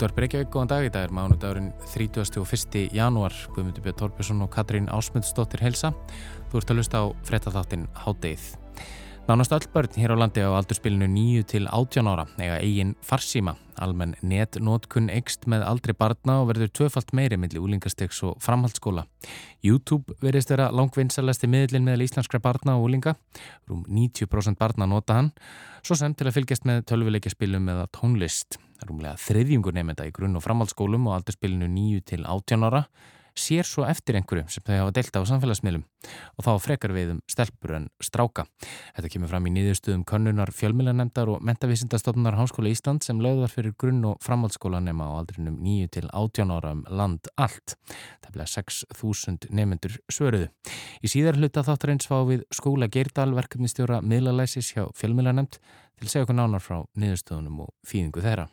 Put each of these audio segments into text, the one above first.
Útvar Breykjavík, góðan dag í dag er mánudagurinn 31. janúar Guðmundur Björn Torbjörnsson og Katrín Ásmundsdóttir helsa. Þú ert að lusta á frettatháttin Hádeið. Nánast öll börn hér á landi á aldurspilinu 9 til 18 ára eiga eigin farsíma. Almenn netnótkun eikst með aldri barna og verður tvöfalt meiri millir úlingastegs og framhaldsskóla. YouTube verðist vera langvinnsalasti miðlinn meðal íslenskra barna og úlinga. Rúm 90% barna nota hann, svo sem til að fylgjast með tölvuleikjaspilum eða tónlist. Rúmlega þriðjungur nefnda í grunn- og framhaldsskólum og aldurspilinu 9 til 18 ára sér svo eftir einhverju sem þau hafa delta á samfélagsmiðlum og þá frekar við um stelpur en stráka. Þetta kemur fram í nýðustuðum konnunar fjölmjölanemdar og mentavísindastofnunar Háskóla Ísland sem lögðar fyrir grunn- og framhaldsskólanema á aldrinum 9 til 18 ára um land allt. Það bleið 6.000 nefnendur svöruðu. Í síðar hluta þáttur eins fá við skóla Geirdal verkefnistjóra miðlalæsis hjá fjölmjölanemd til segja okkur nánar frá nýðustuðunum og fýðingu þeirra.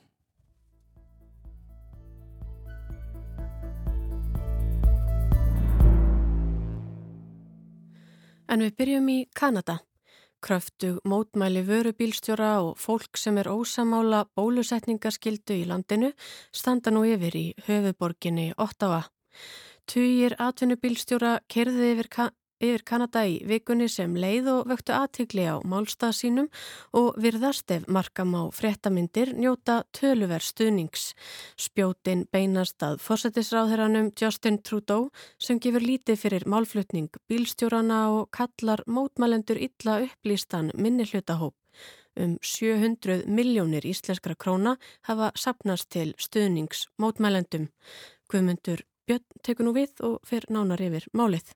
En við byrjum í Kanada. Kröftug mótmæli vörubílstjóra og fólk sem er ósamála bólusetningaskildu í landinu standa nú yfir í höfuborginni Ottawa. Tugir atvinnubílstjóra kerði yfir yfir Kanada í vikunni sem leið og vöktu aðtikli á málstað sínum og virðast ef markam á fréttamindir njóta töluver stuðnings. Spjótin beinast að fósettisráðherranum Justin Trudeau sem gefur lítið fyrir málflutning bílstjórana og kallar mótmælendur illa upplýstan minnihlutahóp. Um 700 miljónir íslenskra króna hafa sapnast til stuðnings mótmælendum. Guðmundur Björn tekur nú við og fer nánar yfir málið.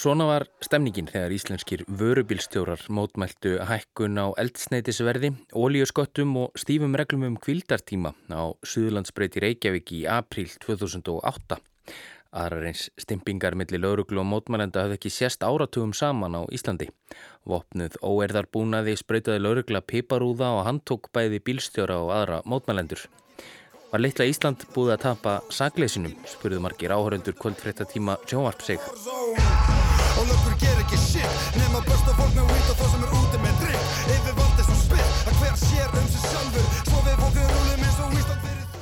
Svona var stemningin þegar íslenskir vörubílstjórar mótmæltu hækkun á eldsneitisverði, ólíusköttum og stífum reglum um kvildartíma á Suðlandsbreyti Reykjavík í april 2008. Aðrar eins stimpingar millir lauruglu og mótmælenda hafði ekki sérst áratugum saman á Íslandi. Vopnuð óerðarbúnaði spröytaði laurugla piparúða og handtók bæði bílstjóra og aðra mótmælendur. Var litla Ísland búið að tapa sagleysinum, spurðu margir áhöröndur kvöldfrétta tíma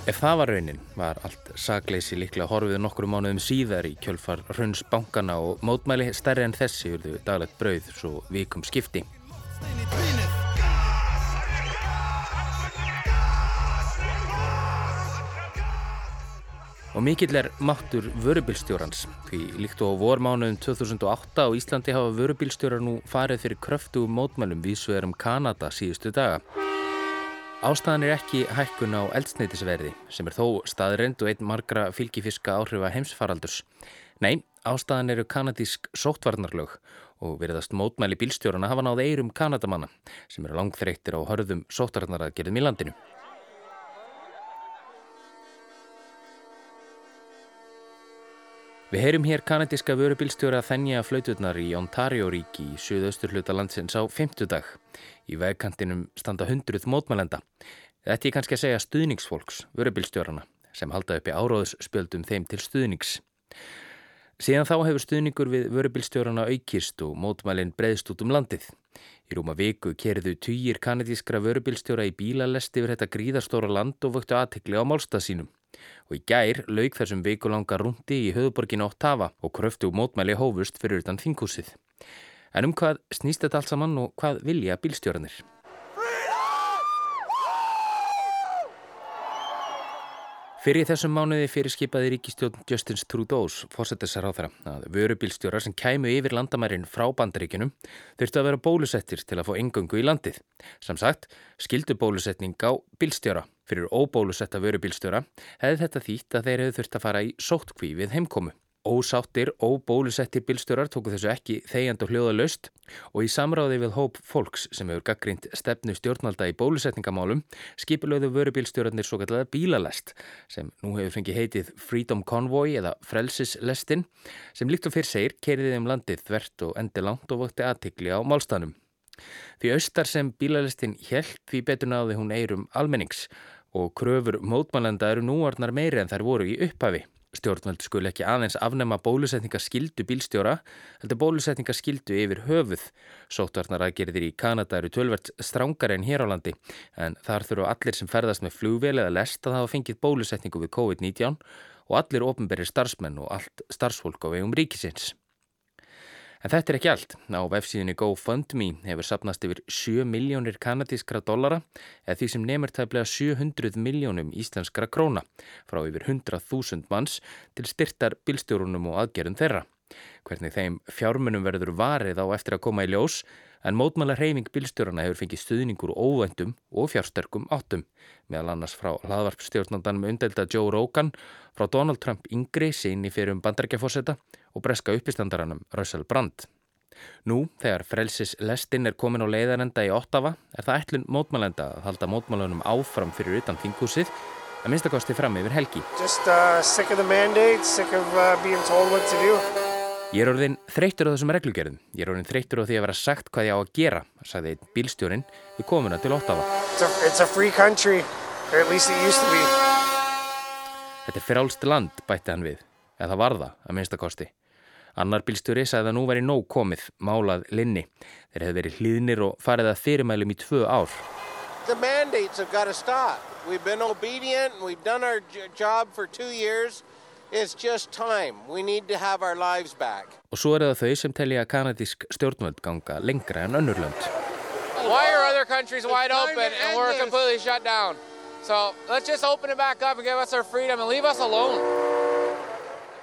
Ef það var raunin var allt sagleysi líklega horfið nokkru mánuðum síðar í kjölfar hrauns bankana og mótmæli stærri en þessi urðu daglegt brauð svo vikum skipti. Og mikill er máttur vörubilstjórans því líkt og vormánuðum 2008 á Íslandi hafa vörubilstjórar nú farið fyrir kröftu mótmælum vísvegarum Kanada síðustu daga. Ástæðan er ekki hækkun á eldsneitisverði sem er þó staðreind og einn margra fylgifiska áhrifa heimsfaraldurs. Nei, ástæðan eru kanadísk sóttvarnarlög og veriðast mótmæli bílstjórana hafa náð eirum kanadamanna sem eru langþreyttir á hörðum sóttvarnaraðgerðum í landinu. Við heyrum hér kanadíska vörubílstjóra þennja flauturnar í Ontario-ríki í suðaustur hluta landsins á fymtudag. Í vegkantinum standa hundruð mótmælenda. Þetta er kannski að segja stuðningsfólks, vörubílstjórana, sem halda upp í áróðsspjöldum þeim til stuðnings. Síðan þá hefur stuðningur við vörubílstjórana aukist og mótmælinn breyðst út um landið. Í rúma viku kerðu týjir kanadískra vörubílstjóra í bílalest yfir þetta gríðarstóra land og vöktu aðtekli á málstað sínum og í gær lauk þessum vikulanga rúndi í höfuborgin Óttava og kröftu mótmæli hófust fyrir utan þingúsið. En um hvað snýst þetta allt saman og hvað vilja bílstjóranir? Fyrir þessum mánuði fyrir skipaði ríkistjórn Justins Trudeau's fórsettisar á þeirra að vörubílstjórar sem kæmu yfir landamærin frá bandaríkunum þurftu að vera bólusettir til að fá engöngu í landið. Samsagt skildu bólusetning á bílstjóra. Fyrir óbólusetta vörubílstjóra hefði þetta þýtt að þeir hefðu þurft að fara í sóttkví við heimkomu. Ósáttir, óbólusettir bílstjórar tóku þessu ekki þegjand og hljóða löst og í samráði við hóp fólks sem hefur gaggrínt stefnu stjórnvalda í bólusetningamálum skipilöðu vörubílstjórarnir svo kallega bílalest sem nú hefur fengið heitið Freedom Convoy eða Frelsislestin sem líkt og fyrr segir keiriði um landið þvert og endi langt og vökti aðtikli á málstanum. Því austar sem bílalestin hjælt því betur náði hún eirum almennings og kröfur mótmælenda eru núarnar meiri en þær voru í upphafi Stjórnvöld skul ekki aðeins afnema bólusetningaskildu bílstjóra, heldur bólusetningaskildu yfir höfuð. Sótvarnar aðgerðir í Kanada eru tölvert strángar en hér á landi, en þar þurfu allir sem ferðast með flugvel eða lest að hafa fengið bólusetningu við COVID-19 og allir ofnberi starfsmenn og allt starfsfólk á vegum ríkisins. En þetta er ekki allt. Á vefsíðinni GoFundMe hefur sapnast yfir 7 miljónir kanadískra dollara eða því sem nefnir tæplega 700 miljónum íslenskra króna frá yfir 100.000 manns til styrtar bilstjórunum og aðgerðum þeirra. Hvernig þeim fjármunum verður varið á eftir að koma í ljós en mótmála reyfing bilstjórana hefur fengið stuðningur óvendum og fjársterkum áttum meðal annars frá hlaðvarpstjórnandanum undelda Joe Rogan, frá Donald Trump yngri í fyrir um bandarækjafósetta og breska uppistandaranum Russell Brand. Nú, þegar frelsis lestinn er komin á leiðarenda í Ottawa, er það ætlun mótmælenda að halda mótmælunum áfram fyrir utan þingúsið að minnstakosti fram yfir helgi. Just uh, sick of the mandate, sick of uh, being told what to do. Ég er orðin þreytur á þessum reglugerðum. Ég er orðin þreytur á því að vera sagt hvað ég á að gera, sagði bílstjórin við komuna til Ottawa. It's a, it's a free country, or at least it used to be. Þetta er frálst land, bætti hann við, eða var það að minnstakosti. Annar bílstjóri sagði að nú væri nóg komið, málað linni. Þeir hefði verið hlýðnir og farið að fyrirmælum í tvö ár. The mandates have got to stop. We've been obedient and we've done our job for two years. It's just time. We need to have our lives back. Og svo er það þau sem telja að kanadísk stjórnvöld ganga lengra en önnurlönd. Why are other countries wide open and we're completely shut down? So let's just open it back up and give us our freedom and leave us alone.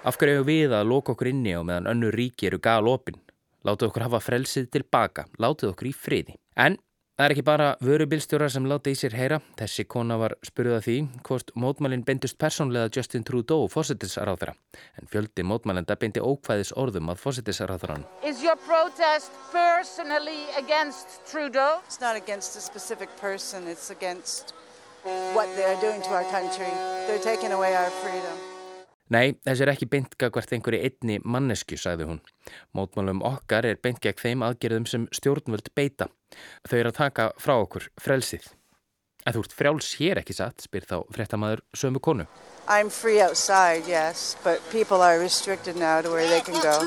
Af hverju hefur við að loka okkur inni á meðan önnu ríki eru galopin? Látið okkur hafa frelsið tilbaka, látið okkur í friði. En það er ekki bara vörubilstjórar sem láti í sér heyra. Þessi kona var spurðað því hvort mótmælinn beintust persónlega Justin Trudeau fósittisráðara. En fjöldi mótmælenda beinti ókvæðis orðum að fósittisráðaran. Is your protest personally against Trudeau? It's not against a specific person, it's against what they're doing to our country. They're taking away our freedom. Nei, þessi er ekki beintga hvert einhverju einni mannesku, sagði hún. Mótmálum okkar er beint gegn þeim aðgerðum sem stjórnvöld beita. Þau eru að taka frá okkur frelsið. En þú ert frjáls hér ekki satt, spyr þá fréttamaður sömu konu. I'm free outside, yes, but people are restricted now to where they can go.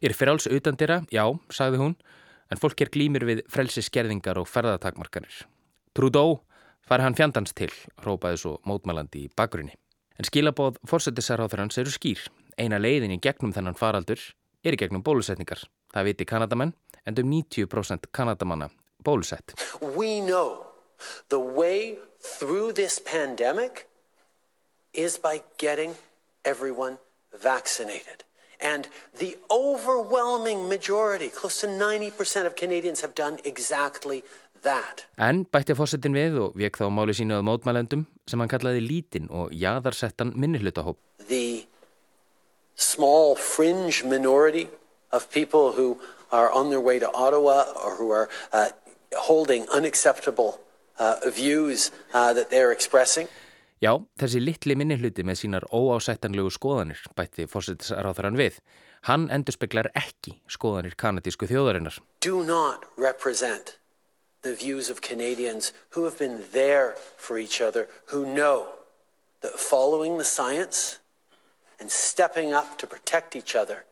Ég er frjáls utan dyrra, já, sagði hún, en fólk er glýmir við frelsiskerðingar og ferðatakmarkanir. Trúdó, fari hann fjandans til, rópaði svo mótmælandi í bakgrunni. En skilabóð fórsættisarháþurans eru skýr. Eina leiðin í gegnum þennan faraldur er í gegnum bólusetningar. Það viti Kanadamenn, en um 90% Kanadamanna bólusett. We know the way through this pandemic is by getting everyone vaccinated. And the overwhelming majority, close to 90% of Canadians have done exactly. En bætti fórsetin við og vek þá máli sínu að mótmælendum sem hann kallaði lítinn og jaðarsettan minnihlutahóp. The small fringe minority of people who are on their way to Ottawa or who are uh, holding unacceptable uh, views uh. Já, þessi litli minnihluti með sínar óásættanlegu skoðanir bætti fórsetisráþarann við. Hann endur speklar ekki skoðanir kanadísku þjóðarinnar. Do not represent the views of Canadians who have been there for each other, who know that following the science and stepping up to protect each other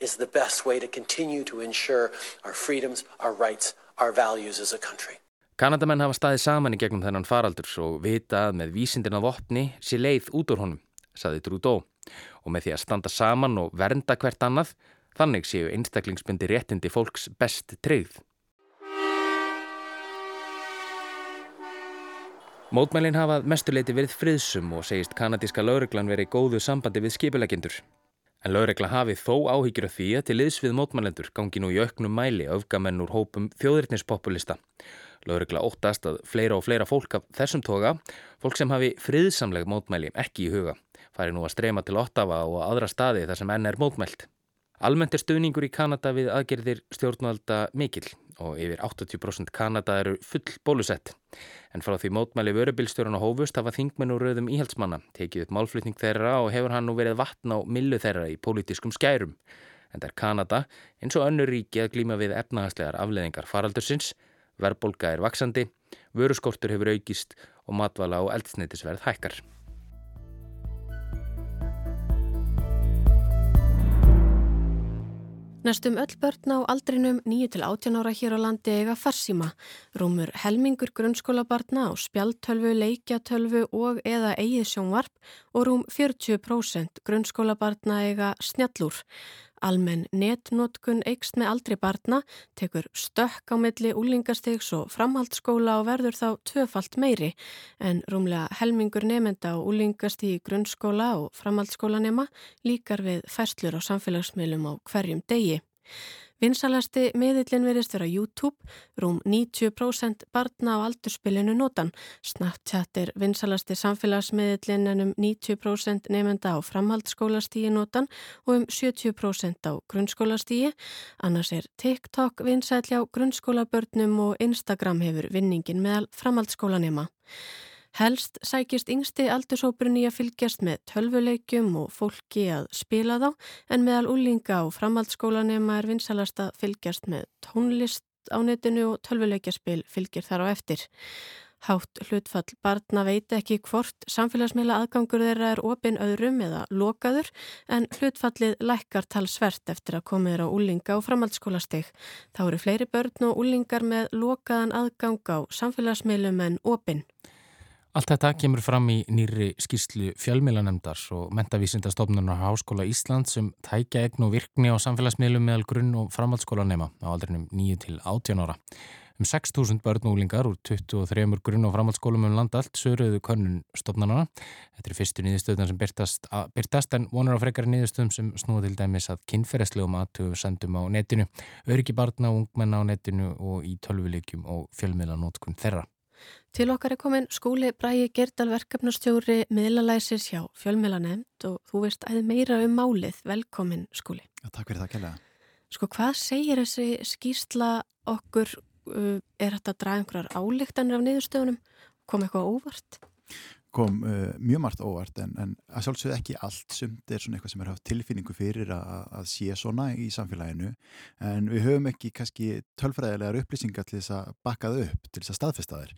is the best way to continue to ensure our freedoms, our rights, our values as a country. Kanadamenn hafa staðið saman í gegnum þennan faraldur og vita að með vísindin af opni sé leið út úr honum, saði Trudeau. Og með því að standa saman og vernda hvert annað, þannig séu einstaklingsbundi réttindi fólks best treyð. Mótmælinn hafað mestuleiti verið friðsum og segist kanadíska lauruglan verið góðu sambandi við skipulegendur. En laurugla hafi þó áhyggjur af því að til liðs við mótmælendur gangi nú í auknum mæli öfgamenn úr hópum þjóðirtnispopulista. Laurugla óttast að fleira og fleira fólk af þessum toga, fólk sem hafi friðsamleg mótmæli ekki í huga, fari nú að streyma til Ottawa og aðra staði þar sem enn er mótmælt. Almennt er stuðningur í Kanada við aðgerðir stjórnvalda mikill og yfir 80% Kanada eru full bólusett. En frá því mótmæli vörubilstjórun á hófust hafa þingmenn og rauðum íhaldsmanna tekið upp málflutning þeirra og hefur hann nú verið vatn á millu þeirra í pólitískum skærum. En það er Kanada eins og önnur ríki að glíma við efnahagslegar afleðingar faraldursins, verðbolga er vaksandi, vöruskortur hefur aukist og matvala og eldsneitisverð hækkar. Næstum öll börn á aldrinum 9-18 ára hér á landi eiga farsíma. Rúmur helmingur grunnskólabarna á spjaltölvu, leikjatölvu og eða eigið sjónvarp og rúm 40% grunnskólabarna eiga snjallúr. Almenn netnótkun eikst með aldri barna, tekur stökk á milli úlingastegs og framhaldsskóla og verður þá tvöfalt meiri en rúmlega helmingur nefenda á úlingastigi grunnskóla og framhaldsskólanema líkar við fæslur á samfélagsmiðlum á hverjum degi. Vinsalasti miðillin verist vera YouTube, rúm 90% barna á aldurspilinu notan. Snapchat er vinsalasti samfélagsmiðillin en um 90% nefnda á framhaldsskólastígi notan og um 70% á grunnskólastígi. Annars er TikTok vinsætli á grunnskólabörnum og Instagram hefur vinningin meðal framhaldsskólanema. Helst sækist yngsti aldursópurinn í að fylgjast með tölvuleikjum og fólki að spila þá en meðal úlinga og framhaldsskólanema er vinsalast að fylgjast með tónlist á netinu og tölvuleikjaspil fylgir þar á eftir. Hátt hlutfall barna veit ekki hvort samfélagsmiðla aðgangur þeirra er opin öðrum eða lokaður en hlutfallið lækkar talsvert eftir að komið er á úlinga og framhaldsskólasteg. Þá eru fleiri börn og úlingar með lokaðan aðgang á samfélagsmiðlum en opin. Allt þetta kemur fram í nýri skýrslu fjölmiðlanemdar og mentavísindastofnunar Háskóla Ísland sem um tækja egn og virkni á samfélagsmiðlum meðal grunn- og framhaldsskólanema á aldrinum 9 til 18 ára. Um 6.000 börnúlingar úr 23 grunn- og framhaldsskólum um landa allt söruðu könnun stofnanana. Þetta er fyrstu nýðustöðunar sem byrtast, að, byrtast en vonar á frekari nýðustöðum sem snúða til dæmis að kynferðslegum aðtöfu sendum á netinu, öryggi barna og ungmenna á netinu og í tölvuleikjum og fjölmiðlanótkun þeirra. Til okkar er komin skúli Bræi Gerdal verkefnastjóri miðlalæsir hjá fjölmiðlanemnd og þú veist æði meira um málið. Velkomin skúli. Já, takk fyrir það, Kjella. Sko hvað segir þessi skýrsla okkur, uh, er þetta að draga einhverjar álíktanir af niðurstöðunum? Kom eitthvað óvart? Kom uh, mjög margt óvart en, en að sjálfsögðu ekki allt sumt er svona eitthvað sem er haft tilfinningu fyrir að, sé svona í samfélaginu. En við höfum ekki kannski tölfræðilegar upplýsingar til þess að bakkað upp til þess að staðfesta þær.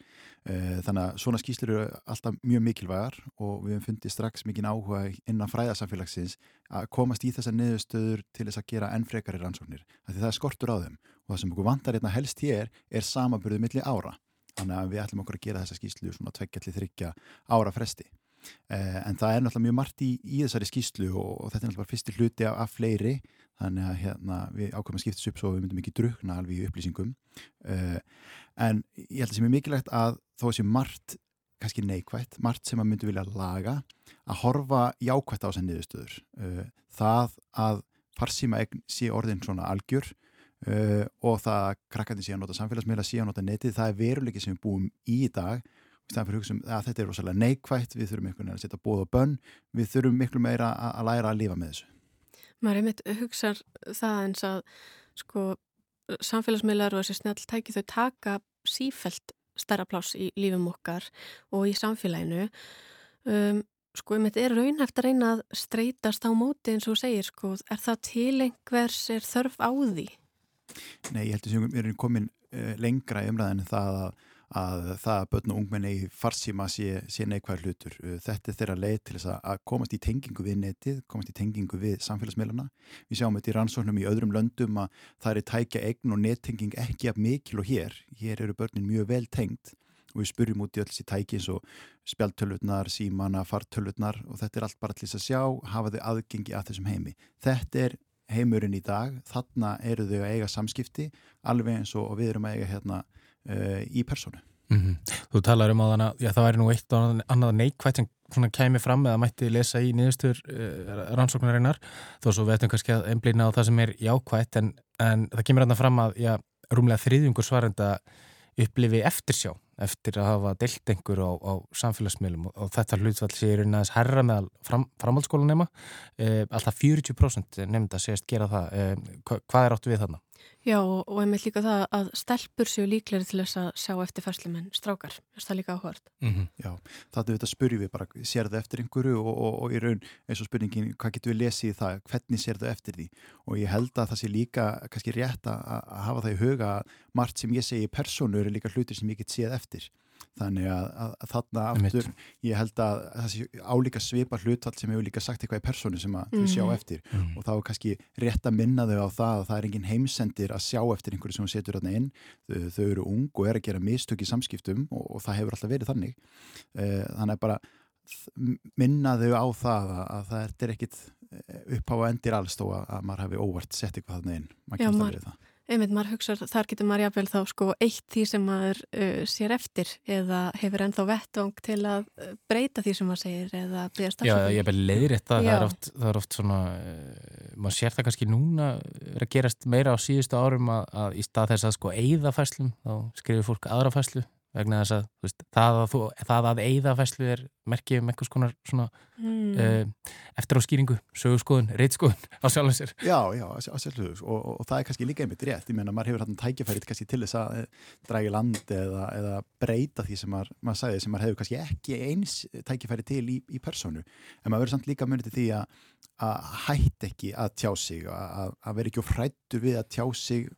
Uh, þannig að svona skýslur eru alltaf mjög mikilvægar og við höfum fundið strax mikinn áhuga innan fræðasamfélagsins að komast í þessar niðurstöður til þess að gera enn frekari rannsóknir því það er skortur á þeim. Og það sem okkur vantar hérna helst hér er samaburðið milli ára þannig að við ætlum okkur að gera þessa skýslu svona tveggjalli þryggja ára fresti. Eh, en það er náttúrulega mjög margt í, í þessari skýslu og, og þetta er náttúrulega fyrsti hluti af, af fleiri. Þannig að hérna, við ákveðum að skipta upp svo við myndum ekki drukna alveg í upplýsingum. Eh, en ég held að sem er mikilvægt að þó að sé margt kannski neikvægt, margt sem að myndu vilja laga að horfa jákvægt á þessar niðurstöður. Eh, það að farsíma sé orðin svona algjör Uh, og það að krakkandi að nota samfélagsmiðla að nota netið, það er veruleiki sem við búum í í dag. Um þetta er rosalega neikvægt, við þurfum einhvern veginn að setja bóð og bönn, við þurfum miklu meira að, læra að lifa með þessu. Maður er mitt hugsað það eins að sko samfélagsmiðlar og þessi snjall tæki þau taka sífelt stærra pláss í lífum okkar og í samfélaginu. Um, sko um þetta er raunhæft að reyna að streytast á móti eins og segir sko, er það til einhvers er þörf á því? Nei, ég held að við erum komin uh, lengra í umræðinu það að, að það að börn og ungmenni í farsíma sé, sé neikvæður hlutur. Uh, þetta er þeirra leið til þess að komast í tengingu við netið, komast í tengingu við samfélagsmiðluna. Við sjáum þetta í rannsóknum í öðrum löndum að það er tækja eign og nettenging ekki af mikil og hér. Hér eru börnin mjög vel tengt og við spurjum út í öll þessi tæki eins og spjaltölutnar, símana, fartölutnar og þetta er allt bara til þess að sjá, hafa þau aðgengi að þessum heimi. Þetta er heimurinn í dag, þarna eru þau að eiga samskipti alveg eins og við erum að eiga hérna uh, í personu. Mm -hmm. Þú talar um að já, það væri nú eitt og annað neikvægt sem svona kæmi fram eða mætti lesa í niðurstur uh, rannsóknarinnar þó svo veitum kannski að einblýna á það sem er jákvægt en, en það kemur hérna fram að já, rúmlega þriðjungur svarenda upplifi eftirsjá eftir að hafa deilt einhver á, á samfélagsmiðlum og, þetta hlutfall sé er einhverjans herra meðal fram, framhaldsskólanema e, alltaf 40% nefnda segist gera það e, hva, hvað er áttu við þarna? Já og, einmitt líka það að stelpur séu líkleri til þess að sjá eftir fæslum en strákar, þess að líka áhört. Mm -hmm. Já, það er þetta spurjum við bara, sér það eftir einhverju og, og, og í raun eins og spurningin, hvað getur við lesið í það, hvernig sér það eftir því og ég held að það sé líka kannski rétt að, að hafa það í huga margt sem ég segi í persónu eru líka hlutir sem ég get séð eftir þannig að, að, að þarna aftur ég held að það sé álíka svipa hlutall sem hefur líka sagt eitthvað í personu sem að þau sjá mhm. eftir. Mm. og þá er kannski rétt að minna þau á það að það er engin heimsendir að sjá eftir einhverju sem setur þarna inn. Þau, þau eru ung og er að gera mistök í samskiptum og, og það hefur alltaf verið þannig. Uh, þannig að bara minna þau á það að, að það er ekkit eh, upp á endir alls þó að, að maður hefði óvart sett eitthvað þarna inn. Maður Já, maður, einmitt maður hugsa þar getur maður jáfnvel þá sko eitt því sem maður uh, sér eftir eða hefur ennþá vettvang til að uh, breyta því sem maður segir eða byrja stafsöfum. Já, ég er bara leiðir þetta það er oft, það er oft svona uh, maður sér það kannski núna er að gerast meira á síðustu árum að, að í stað þess að sko eigða fæslum þá skrifir fólk aðra fæslu vegna þess að veist, það, að að eigða fæslu er merkið um einhvers konar svona, mm. uh, eftir á skýringu sögurskoðun, reitskoðun á sjálfum sér. Já, já, á sjálfum og, og, og það er kannski líka einmitt rétt, ég meina maður hefur hann tækifærið kannski til þess að eh, drægi land eða, eða breyta því sem maður, maður sagði sem maður hefur kannski ekki eins tækifærið til í, í personu, en maður verður samt líka munið til því að, að hætt ekki að tjá sig, að, að vera ekki frættur við að tjá sig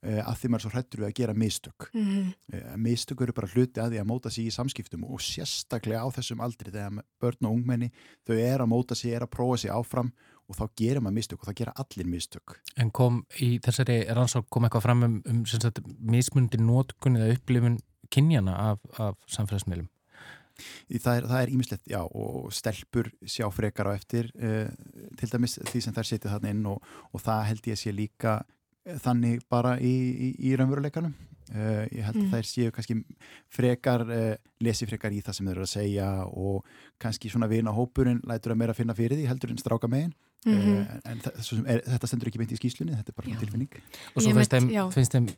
að því maður er svo hrættur við að gera mistök mm -hmm. mistök eru bara hluti að því að móta sig í samskiptum og sérstaklega á þessum aldri þegar börn og ungmenni þau er að móta sig, er að prófa sig áfram og þá gerir maður mistök og það gera allir mistök En kom í þessari rannsók kom eitthvað fram um, um sagt, mismundi nótkun eða upplifun kynjana af, af samfélagsmiðlum? Það er ímislegt, já, og stelpur sjá frekar á eftir uh, til dæmis því sem þær setja þarna inn og, og það held ég að sé líka þannig bara í, í, í raunveruleikanum uh, ég held mm. að þær séu kannski frekar, uh, lesi frekar í það sem þeir eru að segja og kannski svona vina hópurinn lætur að meira finna fyrir því heldur en stráka megin mm -hmm. uh, en er, þetta stendur ekki beint í skýslunni þetta er bara já. tilfinning og svo finnst þeim, finnst þeim,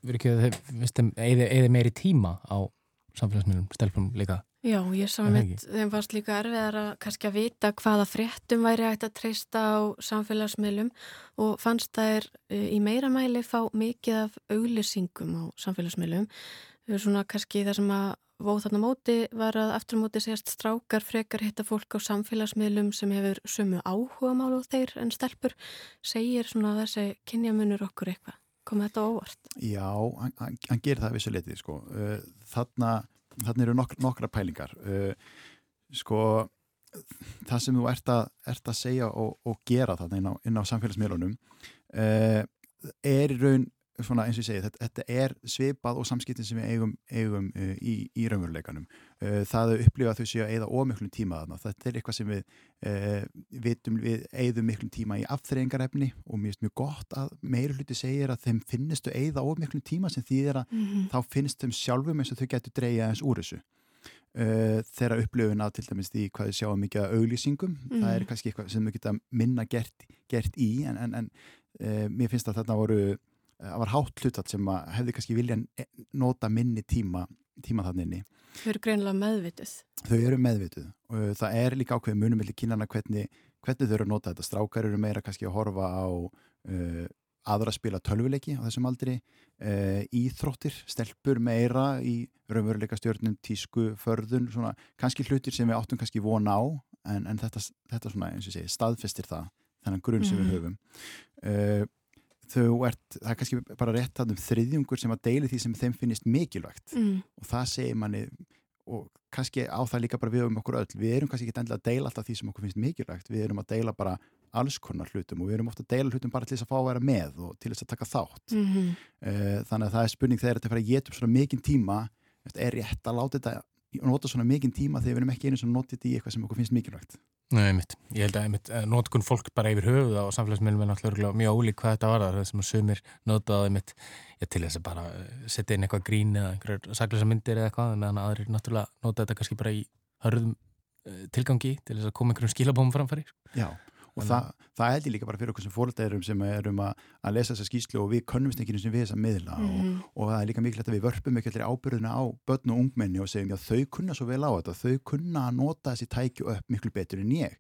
finnst þeim eða meiri tíma á samfélagsmiðlum, stelpum líka Já, ég sá mitt, þeim varst líka erfiðar að kannski að vita hvaða fréttum væri hægt að treysta á samfélagsmiðlum og fannst þær e, í meira mæli fá mikið af auglýsingum á samfélagsmiðlum. Er svona kannski það sem að vóð þarna móti var að aftur móti segast strákar frekar hitta fólk á samfélagsmiðlum sem hefur sumu áhuga mál á þeir en stelpur segir svona þessi kynjamunur okkur eitthvað. Kom þetta óvart? Já, hann, gerir það vissu letið sko. Þarna þannig eru nokk, nokkra pælingar uh, sko það sem þú ert að, ert að segja og, og gera þarna inn á, á samfélagsmiðlunum uh, er í raun eins og ég segi, þetta, þetta er svipað og samskiptin sem við eigum, eigum uh, í, í raunveruleikanum. Uh, það að upplifa þau séu að eigða ómiklum tíma þarna. Þetta er eitthvað sem við uh, vitum, við eigðum miklum tíma í afþreyingarefni og mér finnst mjög gott að meiri hluti segir að þeim finnistu eigða ómiklum tíma sem þýðir að mm -hmm. þá finnst þeim sjálfum eins og þau getur dreyja eins úr þessu. Uh, þeirra upplifun að til dæmis því hvað við sjáum mikið að auglýsingum mm. það er kannski eitthvað sem við geta minna gert, gert í en, en, en uh, mér finnst að þetta voru var hátt hlutat sem hefði kannski vilja nota minni tíma, tíma þannig inni. Þau eru greinlega meðvituð. Þau eru meðvituð og það er líka ákveð munum millir kynana hvernig, hvernig þau eru að nota þetta. Strákar eru meira kannski að horfa á uh, aðra að spila tölvuleiki á þessum aldri, uh, íþróttir, stelpur meira í raunveruleika stjórnum, tísku, förðun, svona kannski hlutir sem við áttum kannski vona á en, en þetta, þetta svona, eins og segi, staðfestir það, þennan grunn sem mm. við höfum. Uh, þau ert, það er kannski bara rétt að um þriðjungur sem að deili því sem þeim finnist mikilvægt mm. og það segir manni og kannski á það líka bara við um okkur öll, við erum kannski ekki endilega að deila alltaf því sem okkur finnst mikilvægt, við erum að deila bara alls konar hlutum og við erum ofta að deila hlutum bara til þess að fá að vera með og til þess að taka þátt mm -hmm. þannig að það er spurning þegar þetta fyrir að geta upp svona mikinn tíma er rétt að láta þetta nota svona mikinn tíma þegar við erum ekki einu sem notið þetta í eitthvað sem okkur finnst mikilvægt Nei, einmitt. Ég held að einmitt, eh, notkun fólk bara yfir höfuð á samfélagsmiðlum er náttúrulega mjög ólík hvað þetta var það sem að sumir notaði einmitt ég, til þess að bara eh, setja inn eitthvað grín eða einhverjar saklösa myndir eða eitthvað meðan aðrir náttúrulega notaði þetta kannski bara í hörðum uh, tilgangi til þess að koma einhverjum skilabóum framfæri. Já, og það, það held ég líka bara fyrir okkur sem fóröldarum sem erum að, að lesa þessa skýslu og við eins og við þessa miðla mm -hmm. og, mhm. og það er líka mikilvægt að við vörpum ekki allir ábyrðuna á börn og ungmenni og segjum já þau kunna svo vel á þetta, þau kunna að nota þessi tækju upp miklu betur en ég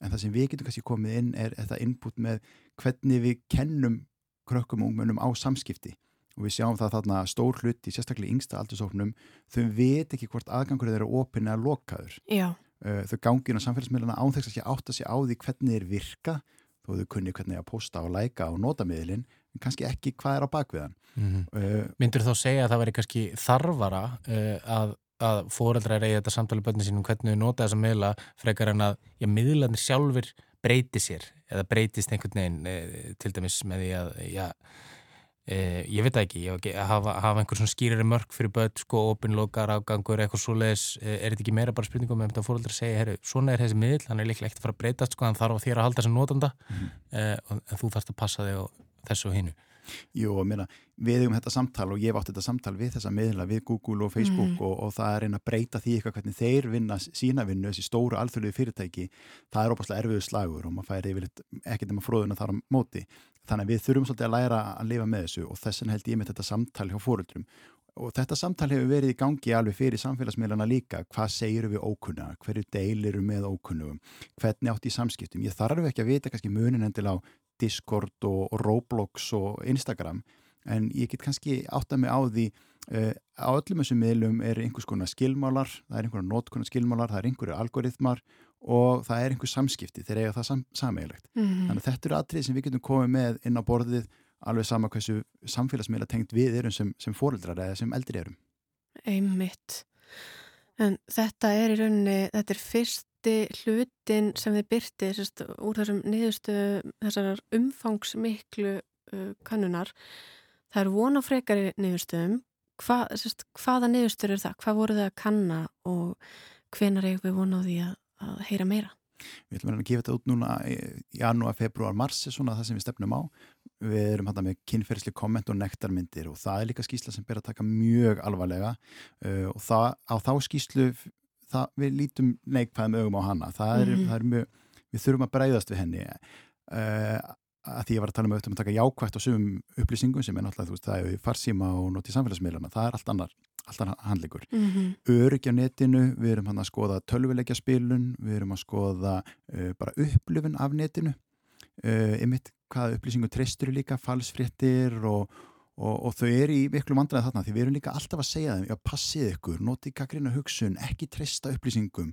en það sem við getum kannski komið inn er þetta input með hvernig við kennum krökkum og ungmennum á samskipti og við sjáum það þarna stór hluti, sérstaklega yngsta aldursóknum, þau veit ekki hvort aðgangur þeirra opinn eða lokaður. Já. Uh, þau gangi inn á samfélagsmiðluna án þess að ekki átta sig á því hvernig þeir virka, þó þau kunni hvernig að posta og læka og nota miðlinn, en kannski ekki hvað er á bakviðan. Mm -hmm. uh, Myndur þá segja að það veri kannski þarfara uh, að, að fóreldra reyði þetta samtali bönni sínum hvernig þau nota þessa miðla frekar en að já, miðlanir sjálfur breyti sér eða breytist einhvern veginn uh, til dæmis með því að já, Eh, ég veit ekki, ég hafa, hafa einhver svona skýrari mörg fyrir börn, sko, opinlokar, afgangur, eitthvað svo leiðis, eh, er þetta ekki meira bara spurningum með þetta fóröldra að segja, herru, svona er þessi miðl, hann er líklega ekkert að fara að breytast, sko, hann þarf á þér að halda þessi notanda, mm eh, en þú þarfst að passa þig á þessu og hinnu. Jú, og mér að við hefum þetta samtal og ég hef átt þetta samtal við þessa miðla, við Google og Facebook mm. og, og það er einn að breyta því eitthvað hvernig þeir vinna sína vinnu, þessi stóru alþjóðlegu fyrirtæki, það er óbúslega erfiðu slagur og maður færi yfir ekkert um að fróðuna þar á móti. Þannig að við þurfum svolítið að læra að lifa með þessu og þess vegna held ég með þetta samtal hjá fóröldrum og þetta samtal hefur verið í gangi alveg fyrir samfélagsmiðlana líka, hvað segir við ókunna, hverju deilir við með ókunnum, hvernig átt í samskiptum. Ég þarf ekki að vita kannski munin endil á Discord og, og Roblox og Instagram en ég get kannski átta mig á því uh, á öllum þessum miðlum er einhvers konar skilmálar, það er einhverja nótkunar skilmálar, það er einhverju algoritmar og það er einhver samskipti þegar eiga það sam sameigilegt. Mm -hmm. Þannig að þetta eru atrið sem við getum komið með inn á borðið alveg sama hversu samfélagsmiðla tengt við erum sem, sem fóreldrar eða sem eldri erum. Einmitt. En þetta er í rauninni, þetta er fyrst fyrsti hlutin sem þið byrti sérst, úr þessum niðurstu þessar umfangsmiklu uh, kannunar það er vona frekari niðurstöðum Hva, sérst, hvaða niðurstöður er það? Hvað voru það að kanna og hvenar er við vonað því að, að heyra meira? Við ætlum að gefa þetta út núna í janúar, februar, mars er svona það sem við stefnum á við erum hægt með kynferðsli komment og nektarmyndir og það er líka skýsla sem ber að taka mjög alvarlega uh, og það, á þá skýslu það, við lítum neikvæðum augum á hana það er, mm -hmm. það er mjög, við þurfum að breyðast við henni uh, að því ég var að tala um auðvitað um að taka jákvægt á sumum upplýsingum sem er náttúrulega, þú veist, það er farsíma og notið samfélagsmiðlana, það er allt annar allt annar handlikur. Mm -hmm. Öryggi á netinu við erum hann að skoða tölvilegja spilun, við erum að skoða uh, bara upplifun af netinu uh, einmitt hvaða upplýsingum treystur líka, falsfréttir og Og, og þau eru í miklu mandræði þarna því við erum líka alltaf að segja þeim, já passið ykkur, notið kakriðna hugsun, ekki treysta upplýsingum.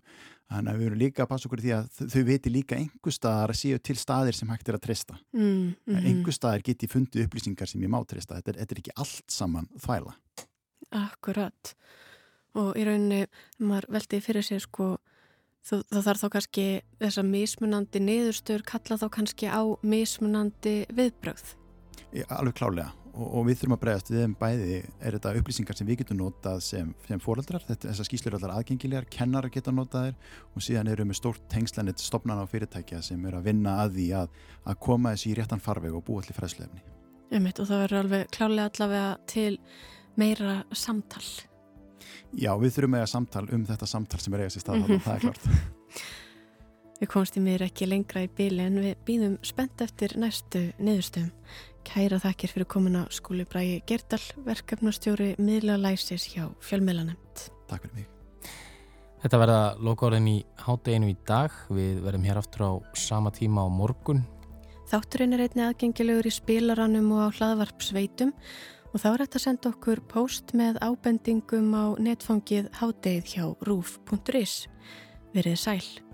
Þannig að við erum líka að passa okkur því að þau veitir líka einhver staðar að séu til staðir sem hægt er að treysta. Mm, mm -hmm. Einhver staðir geti fundið upplýsingar sem ég má treysta. Þetta er, þetta er ekki allt saman þvæla. Akkurat. Og í rauninni, maður veldi fyrir sér sko, þá þarf þá kannski þessa mismunandi niðurstur kalla þá kannski á mismunandi viðbröð. Alveg klálega og, og við þurfum að bregast við þeim bæði er þetta upplýsingar sem við getum notað sem, sem fóreldrar, þessar skýslur er allar aðgengilegar, kennar geta notaðir og síðan eru við með stórt tengslanit stopnana á fyrirtækja sem eru að vinna að því að, að koma þessi í réttan farveg og búa allir fræðslefni. Ummitt og það verður alveg klálega allavega til meira samtal. Já, við þurfum að samtal um þetta samtal sem er eigast í stað, mm -hmm. það er klart. Við komstum mér ekki lengra í bíli en við býðum spennt eftir næstu niðurstöðum. Kæra þakkir fyrir komuna skúli Bræi Gerdal, verkefnastjóri miðla læsis hjá fjölmiðlanemt. Takk fyrir mig. Þetta verða lokaórðin í hátteginu í dag. Við verðum hér aftur á sama tíma á morgun. Þátturinn er einni aðgengilegur í spilaranum og á hlaðvarpsveitum og þá er þetta að senda okkur post með ábendingum á netfangið háttegið hjá rúf.is. Verið sæl.